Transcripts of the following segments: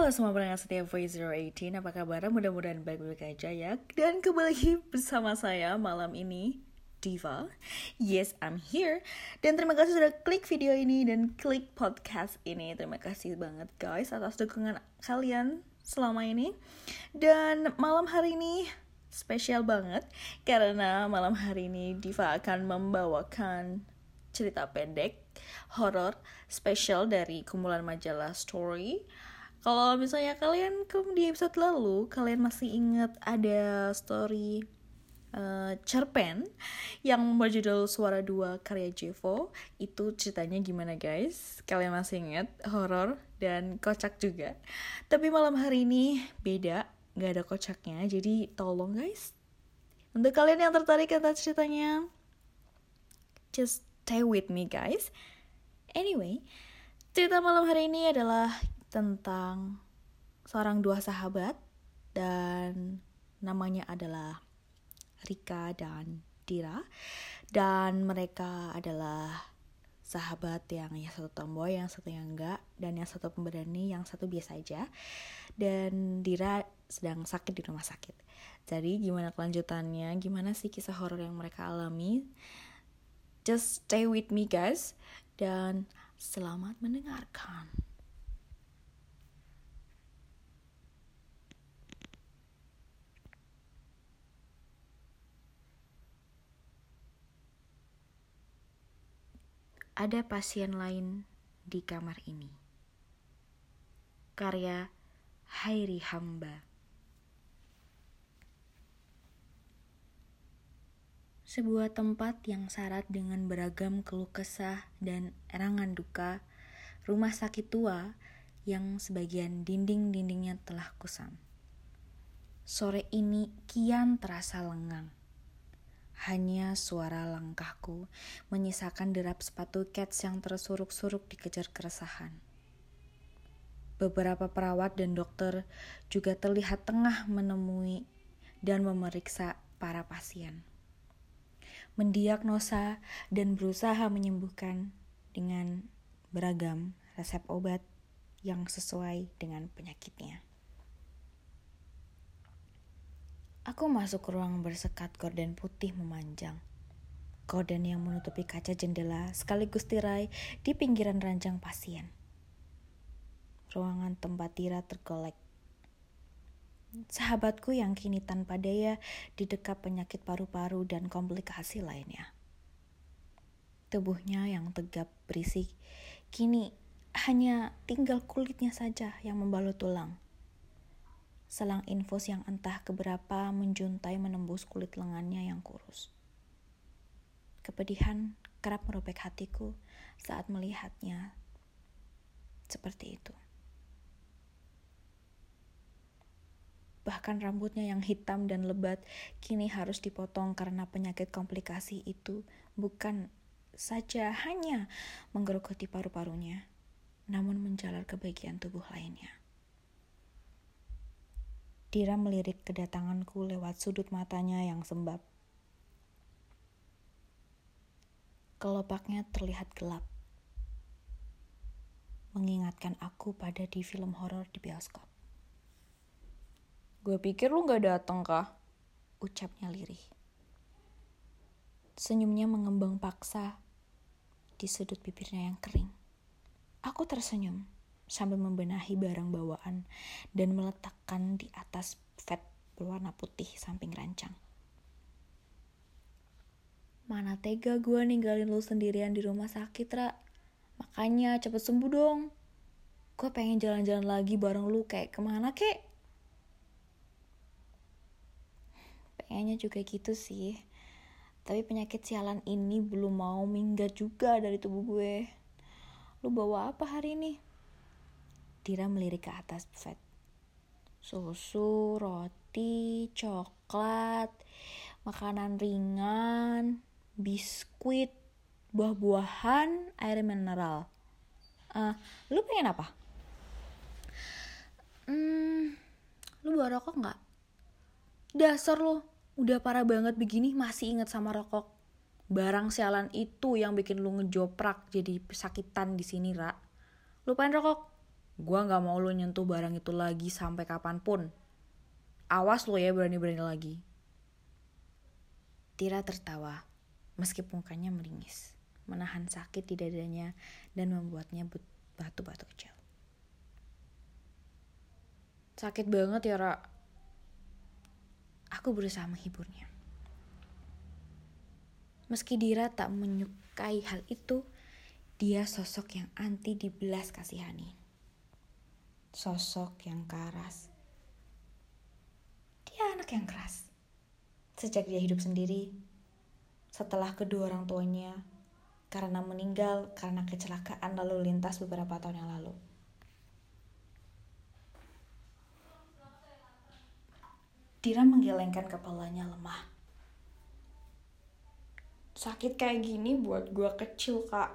Halo semua pendengar setia Voice 018, apa kabar? Mudah-mudahan baik-baik aja ya. Dan kembali bersama saya malam ini Diva. Yes, I'm here. Dan terima kasih sudah klik video ini dan klik podcast ini. Terima kasih banget guys atas dukungan kalian selama ini. Dan malam hari ini spesial banget Karena malam hari ini Diva akan membawakan cerita pendek horor spesial dari kumpulan majalah Story kalau misalnya kalian ke di episode lalu kalian masih ingat ada story uh, cerpen yang berjudul Suara Dua karya Jevo itu ceritanya gimana guys? Kalian masih ingat? Horor dan kocak juga. Tapi malam hari ini beda nggak ada kocaknya. Jadi tolong guys. Untuk kalian yang tertarik atas ceritanya just stay with me guys. Anyway cerita malam hari ini adalah tentang seorang dua sahabat dan namanya adalah Rika dan Dira dan mereka adalah sahabat yang yang satu tomboy, yang satu yang enggak, dan yang satu pemberani, yang satu biasa aja. Dan Dira sedang sakit di rumah sakit. Jadi gimana kelanjutannya? Gimana sih kisah horor yang mereka alami? Just stay with me guys dan selamat mendengarkan. Ada pasien lain di kamar ini. Karya Hairi Hamba. Sebuah tempat yang syarat dengan beragam keluh kesah dan erangan duka, rumah sakit tua yang sebagian dinding-dindingnya telah kusam. Sore ini kian terasa lengang hanya suara langkahku menyisakan derap sepatu cats yang tersuruk-suruk dikejar keresahan. Beberapa perawat dan dokter juga terlihat tengah menemui dan memeriksa para pasien. Mendiagnosa dan berusaha menyembuhkan dengan beragam resep obat yang sesuai dengan penyakitnya. Aku masuk ke ruang bersekat gorden putih memanjang. Gorden yang menutupi kaca jendela sekaligus tirai di pinggiran ranjang pasien. Ruangan tempat Tira tergolek. Sahabatku yang kini tanpa daya didekap penyakit paru-paru dan komplikasi lainnya. Tubuhnya yang tegap berisik, kini hanya tinggal kulitnya saja yang membalut tulang selang infus yang entah keberapa menjuntai menembus kulit lengannya yang kurus. Kepedihan kerap merobek hatiku saat melihatnya seperti itu. Bahkan rambutnya yang hitam dan lebat kini harus dipotong karena penyakit komplikasi itu bukan saja hanya menggerogoti paru-parunya, namun menjalar ke bagian tubuh lainnya. Dira melirik kedatanganku lewat sudut matanya yang sembab. Kelopaknya terlihat gelap, mengingatkan aku pada di film horor di bioskop. Gue pikir lu gak dateng kah? Ucapnya lirih. Senyumnya mengembang paksa di sudut bibirnya yang kering. Aku tersenyum sambil membenahi barang bawaan dan meletakkan di atas vet berwarna putih samping rancang. Mana tega gue ninggalin lu sendirian di rumah sakit, Ra. Makanya cepet sembuh dong. Gue pengen jalan-jalan lagi bareng lu kayak ke mana kek? Pengennya juga gitu sih. Tapi penyakit sialan ini belum mau minggat juga dari tubuh gue. Lu bawa apa hari ini? Dira melirik ke atas buffet. Susu, roti, coklat, makanan ringan, biskuit, buah-buahan, air mineral. Uh, lu pengen apa? Hmm, lu bawa rokok nggak? Dasar lu, udah parah banget begini masih inget sama rokok. Barang sialan itu yang bikin lu ngejoprak jadi pesakitan di sini, Ra. Lu pengen rokok? Gua gak mau lu nyentuh barang itu lagi sampai kapan pun. Awas lo ya berani-berani lagi. Tira tertawa, meski mukanya meringis, menahan sakit di dadanya dan membuatnya batu-batu kecil. Sakit banget ya, Ra. Aku berusaha menghiburnya. Meski Dira tak menyukai hal itu, dia sosok yang anti dibelas kasihani. Sosok yang keras. Dia anak yang keras. Sejak dia hidup sendiri, setelah kedua orang tuanya karena meninggal karena kecelakaan lalu lintas beberapa tahun yang lalu. Dira menggelengkan kepalanya lemah. Sakit kayak gini buat gue kecil kak.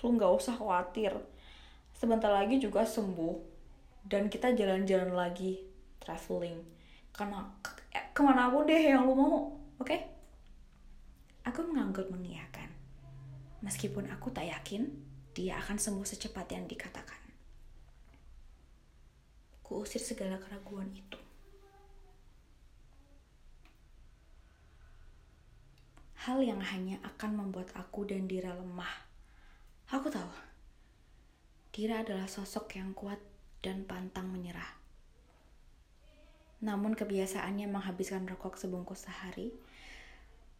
Lu gak usah khawatir. Sebentar lagi juga sembuh. Dan kita jalan-jalan lagi. Traveling. Karena ke eh, ke mana pun deh yang lu mau. Oke? Okay? Aku mengangguk mengiyakan. Meskipun aku tak yakin dia akan sembuh secepat yang dikatakan. Kuusir segala keraguan itu. hal yang hanya akan membuat aku dan Dira lemah. Aku tahu, Dira adalah sosok yang kuat dan pantang menyerah. Namun kebiasaannya menghabiskan rokok sebungkus sehari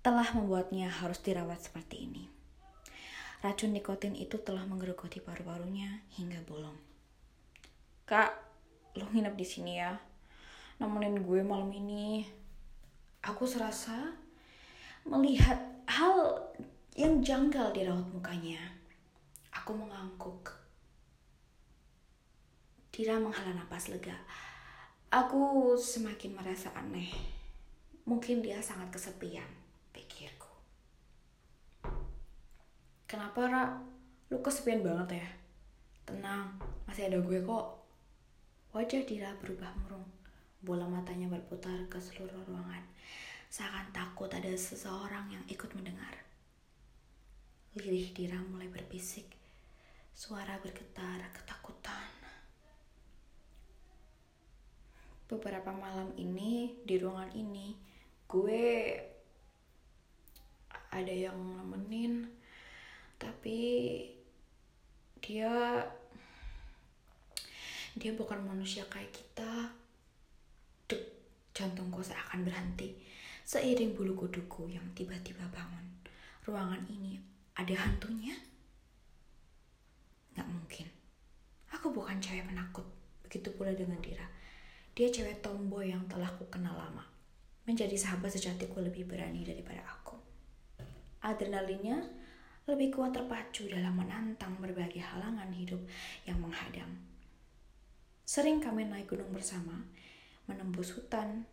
telah membuatnya harus dirawat seperti ini. Racun nikotin itu telah menggerogoti paru-parunya hingga bolong. Kak, lo nginep di sini ya. Nemenin gue malam ini. Aku serasa melihat hal yang janggal di raut mukanya. Aku mengangguk. Dira menghela napas lega. Aku semakin merasa aneh. Mungkin dia sangat kesepian, pikirku. Kenapa, Ra? Lu kesepian banget ya? Tenang, masih ada gue kok. Wajah Dira berubah murung. Bola matanya berputar ke seluruh ruangan seakan takut ada seseorang yang ikut mendengar. Lirih Dira mulai berbisik, suara bergetar ketakutan. Beberapa malam ini di ruangan ini, gue ada yang nemenin, tapi dia dia bukan manusia kayak kita. Duk, jantungku seakan berhenti Seiring bulu kuduku yang tiba-tiba bangun. Ruangan ini ada hantunya? Gak mungkin. Aku bukan cewek penakut. Begitu pula dengan Dira. Dia cewek tomboy yang telah ku kenal lama. Menjadi sahabat sejatiku lebih berani daripada aku. Adrenalinnya lebih kuat terpacu dalam menantang berbagai halangan hidup yang menghadang. Sering kami naik gunung bersama, menembus hutan,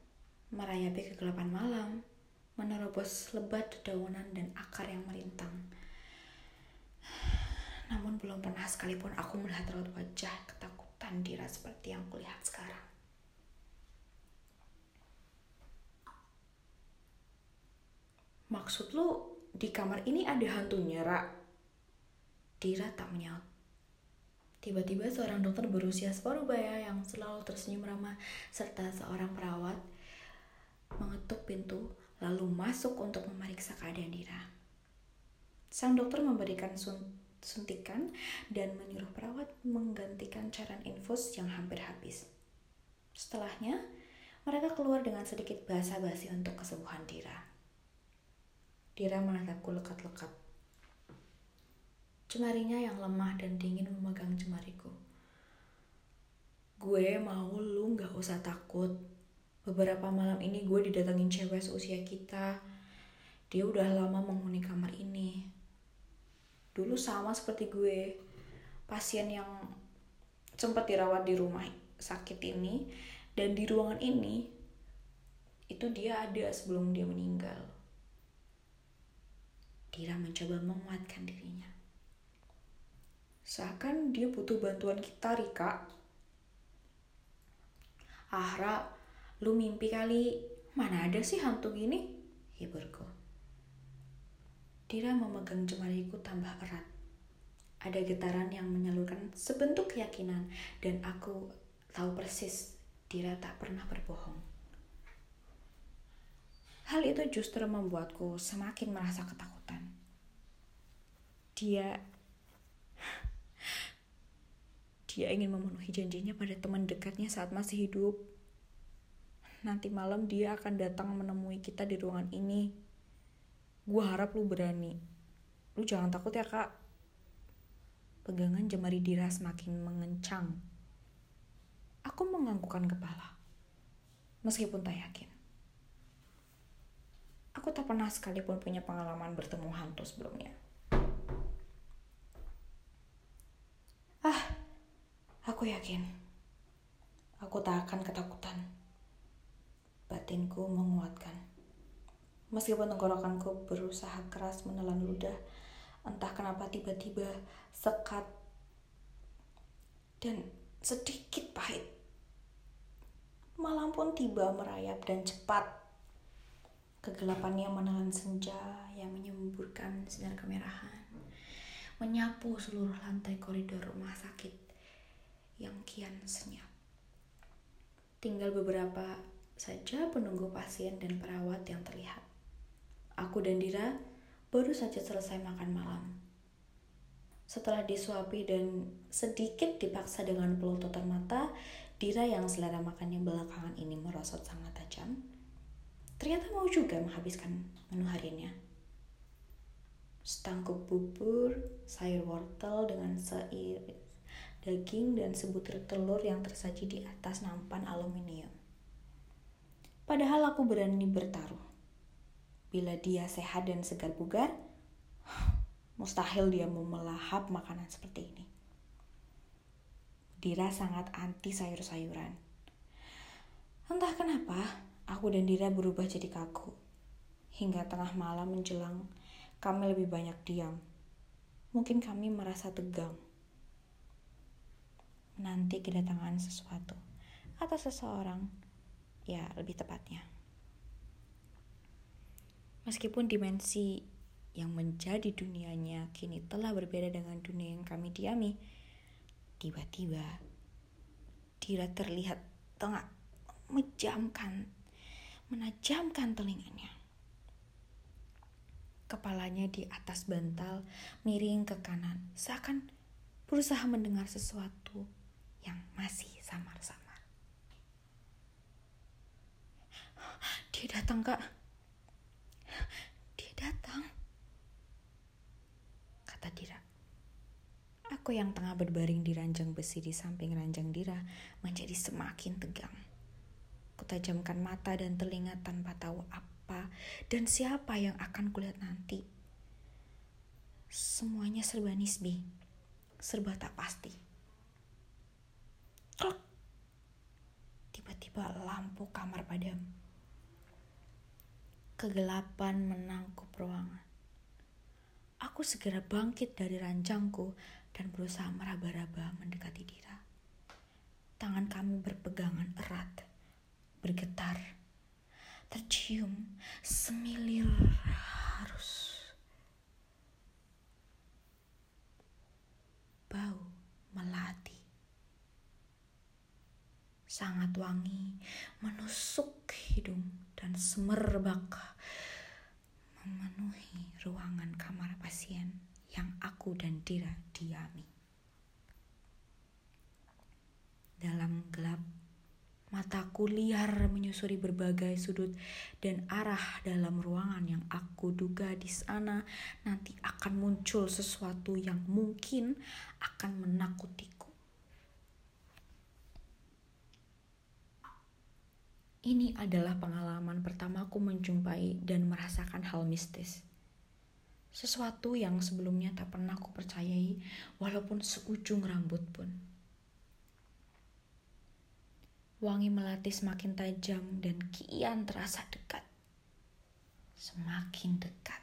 merayapi kegelapan malam, menerobos lebat dedaunan dan akar yang merintang. Namun belum pernah sekalipun aku melihat raut wajah ketakutan Dira seperti yang kulihat sekarang. Maksud lu di kamar ini ada hantunya, Ra? Dira tak menyaut. Tiba-tiba seorang dokter berusia separuh baya yang selalu tersenyum ramah serta seorang perawat mengetuk pintu, lalu masuk untuk memeriksa keadaan Dira. Sang dokter memberikan suntikan dan menyuruh perawat menggantikan cairan infus yang hampir habis. Setelahnya, mereka keluar dengan sedikit basa-basi untuk kesembuhan Dira. Dira menatapku lekat-lekat. Cemarinya yang lemah dan dingin memegang cemariku. Gue mau lu gak usah takut, beberapa malam ini gue didatengin cewek seusia kita. Dia udah lama menghuni kamar ini. Dulu sama seperti gue. Pasien yang sempat dirawat di rumah sakit ini dan di ruangan ini itu dia ada sebelum dia meninggal Dira mencoba menguatkan dirinya seakan dia butuh bantuan kita Rika Ahra Lu mimpi kali, mana ada sih hantu gini? Hiburku. Dira memegang jemariku tambah erat. Ada getaran yang menyalurkan sebentuk keyakinan dan aku tahu persis Dira tak pernah berbohong. Hal itu justru membuatku semakin merasa ketakutan. Dia dia ingin memenuhi janjinya pada teman dekatnya saat masih hidup. Nanti malam dia akan datang menemui kita di ruangan ini. Gue harap lu berani. Lu jangan takut ya kak. Pegangan jemari Dira semakin mengencang. Aku menganggukkan kepala. Meskipun tak yakin. Aku tak pernah sekalipun punya pengalaman bertemu hantu sebelumnya. Ah, aku yakin. Aku tak akan ketakutan. Batinku menguatkan. Meskipun tenggorokanku berusaha keras menelan ludah, entah kenapa tiba-tiba sekat dan sedikit pahit. Malam pun tiba merayap dan cepat. Kegelapannya menelan senja yang menyemburkan sinar kemerahan, menyapu seluruh lantai koridor rumah sakit kian senyap. Tinggal beberapa saja penunggu pasien dan perawat yang terlihat. Aku dan Dira baru saja selesai makan malam. Setelah disuapi dan sedikit dipaksa dengan pelototan mata, Dira yang selera makannya belakangan ini merosot sangat tajam, ternyata mau juga menghabiskan menu hariannya. Setangkup bubur, sayur wortel dengan seiris daging dan sebutir telur yang tersaji di atas nampan aluminium. Padahal aku berani bertaruh Bila dia sehat dan segar bugar, mustahil dia mau melahap makanan seperti ini. Dira sangat anti sayur-sayuran. Entah kenapa, aku dan Dira berubah jadi kaku. Hingga tengah malam menjelang, kami lebih banyak diam. Mungkin kami merasa tegang. Nanti kedatangan sesuatu atau seseorang, ya lebih tepatnya. Meskipun dimensi yang menjadi dunianya kini telah berbeda dengan dunia yang kami diami, tiba-tiba Dira terlihat tengah menjamkan, menajamkan telinganya. Kepalanya di atas bantal, miring ke kanan, seakan berusaha mendengar sesuatu yang masih samar-samar. Dia datang, Kak datang. Kata Dira. Aku yang tengah berbaring di ranjang besi di samping ranjang Dira menjadi semakin tegang. Kutajamkan mata dan telinga tanpa tahu apa dan siapa yang akan kulihat nanti. Semuanya serba nisbi, serba tak pasti. Tiba-tiba lampu kamar padam Kegelapan menangkup ruangan. Aku segera bangkit dari ranjangku dan berusaha meraba-raba mendekati Dira. Tangan kami berpegangan erat, bergetar, tercium semilir harus. Bau melati. Sangat wangi, menusuk hidung dan semerbak memenuhi ruangan kamar pasien yang aku dan Dira diami. Dalam gelap, mataku liar menyusuri berbagai sudut dan arah dalam ruangan yang aku duga di sana nanti akan muncul sesuatu yang mungkin akan menakutiku. Ini adalah pengalaman pertamaku menjumpai dan merasakan hal mistis. Sesuatu yang sebelumnya tak pernah aku percayai walaupun seujung rambut pun. Wangi melati semakin tajam dan kian terasa dekat. Semakin dekat.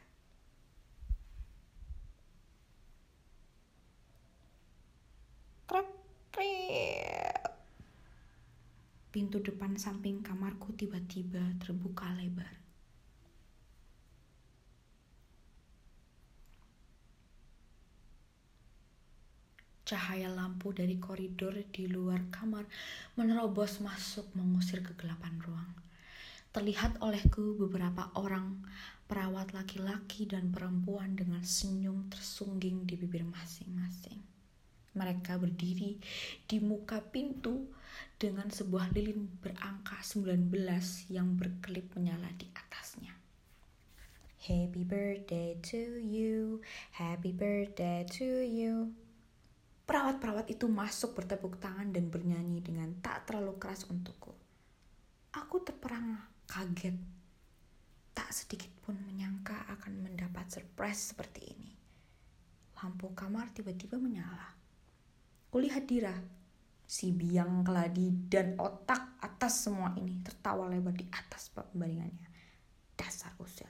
Krep, krep. Pintu depan samping kamarku tiba-tiba terbuka lebar. Cahaya lampu dari koridor di luar kamar menerobos masuk mengusir kegelapan ruang. Terlihat olehku beberapa orang perawat laki-laki dan perempuan dengan senyum tersungging di bibir masing-masing. Mereka berdiri di muka pintu dengan sebuah lilin berangka 19 yang berkelip menyala di atasnya. Happy birthday to you, happy birthday to you. Perawat-perawat itu masuk bertepuk tangan dan bernyanyi dengan tak terlalu keras untukku. Aku terperangah, kaget. Tak sedikit pun menyangka akan mendapat surprise seperti ini. Lampu kamar tiba-tiba menyala. Kulihat Dira, si biang keladi dan otak atas semua ini tertawa lebar di atas pembandingannya. Dasar usil.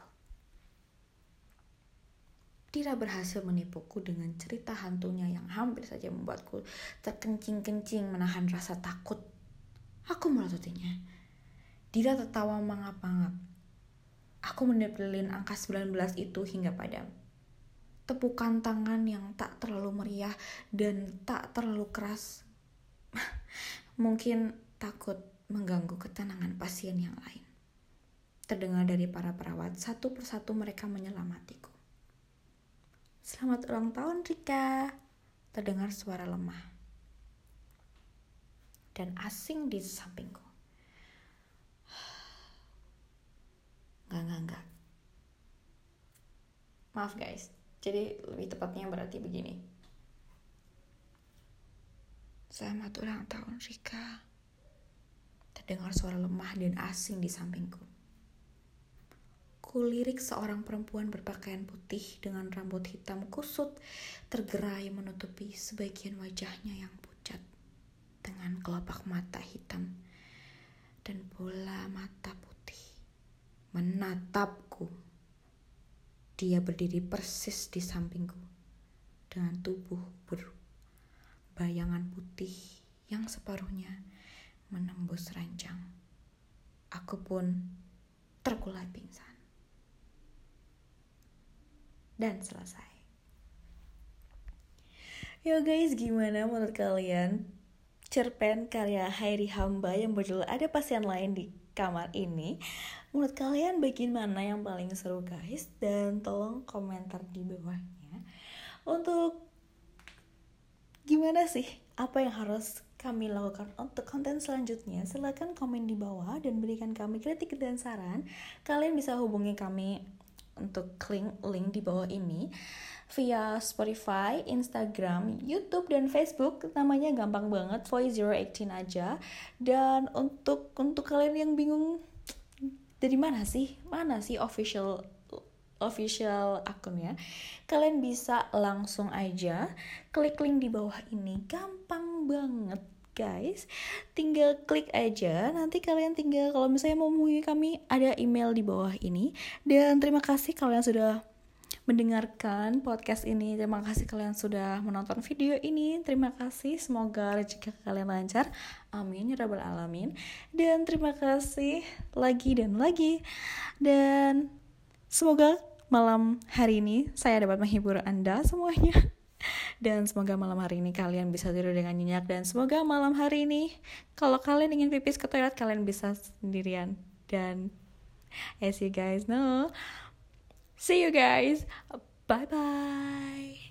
Dira berhasil menipuku dengan cerita hantunya yang hampir saja membuatku terkencing-kencing menahan rasa takut. Aku melototnya. Dira tertawa mangap-mangap. Aku menepelin angka 19 itu hingga padam. Tepukan tangan yang tak terlalu meriah dan tak terlalu keras. Mungkin takut mengganggu ketenangan pasien yang lain. Terdengar dari para perawat, satu persatu mereka menyelamatiku. Selamat ulang tahun Rika. Terdengar suara lemah. Dan asing di sampingku. Enggak, enggak, enggak. Maaf guys. Jadi lebih tepatnya berarti begini. Selamat ulang tahun Rika. Terdengar suara lemah dan asing di sampingku. Kulirik seorang perempuan berpakaian putih dengan rambut hitam kusut tergerai menutupi sebagian wajahnya yang pucat dengan kelopak mata hitam dan bola mata putih menatapku. Dia berdiri persis di sampingku dengan tubuh berbayangan putih yang separuhnya menembus ranjang. Aku pun terkulai pingsan dan selesai. Yo guys, gimana menurut kalian cerpen karya Hairi Hamba yang berjudul Ada Pasien Lain di Kamar ini? Menurut kalian bagaimana yang paling seru guys? Dan tolong komentar di bawahnya. Untuk gimana sih? Apa yang harus kami lakukan untuk konten selanjutnya? Silahkan komen di bawah dan berikan kami kritik dan saran. Kalian bisa hubungi kami untuk link link di bawah ini via Spotify, Instagram, YouTube dan Facebook. Namanya gampang banget Voice 018 aja. Dan untuk untuk kalian yang bingung dari mana sih? Mana sih official official akunnya kalian bisa langsung aja klik link di bawah ini. Gampang banget guys. Tinggal klik aja. Nanti kalian tinggal kalau misalnya mau menghubungi kami ada email di bawah ini. Dan terima kasih kalian sudah mendengarkan podcast ini. Terima kasih kalian sudah menonton video ini. Terima kasih semoga rezeki kalian lancar. Amin ya rabbal alamin. Dan terima kasih lagi dan lagi. Dan semoga malam hari ini saya dapat menghibur anda semuanya. Dan semoga malam hari ini kalian bisa tidur dengan nyenyak. Dan semoga malam hari ini kalau kalian ingin pipis ke toilet kalian bisa sendirian. Dan as you guys know see you guys. Bye bye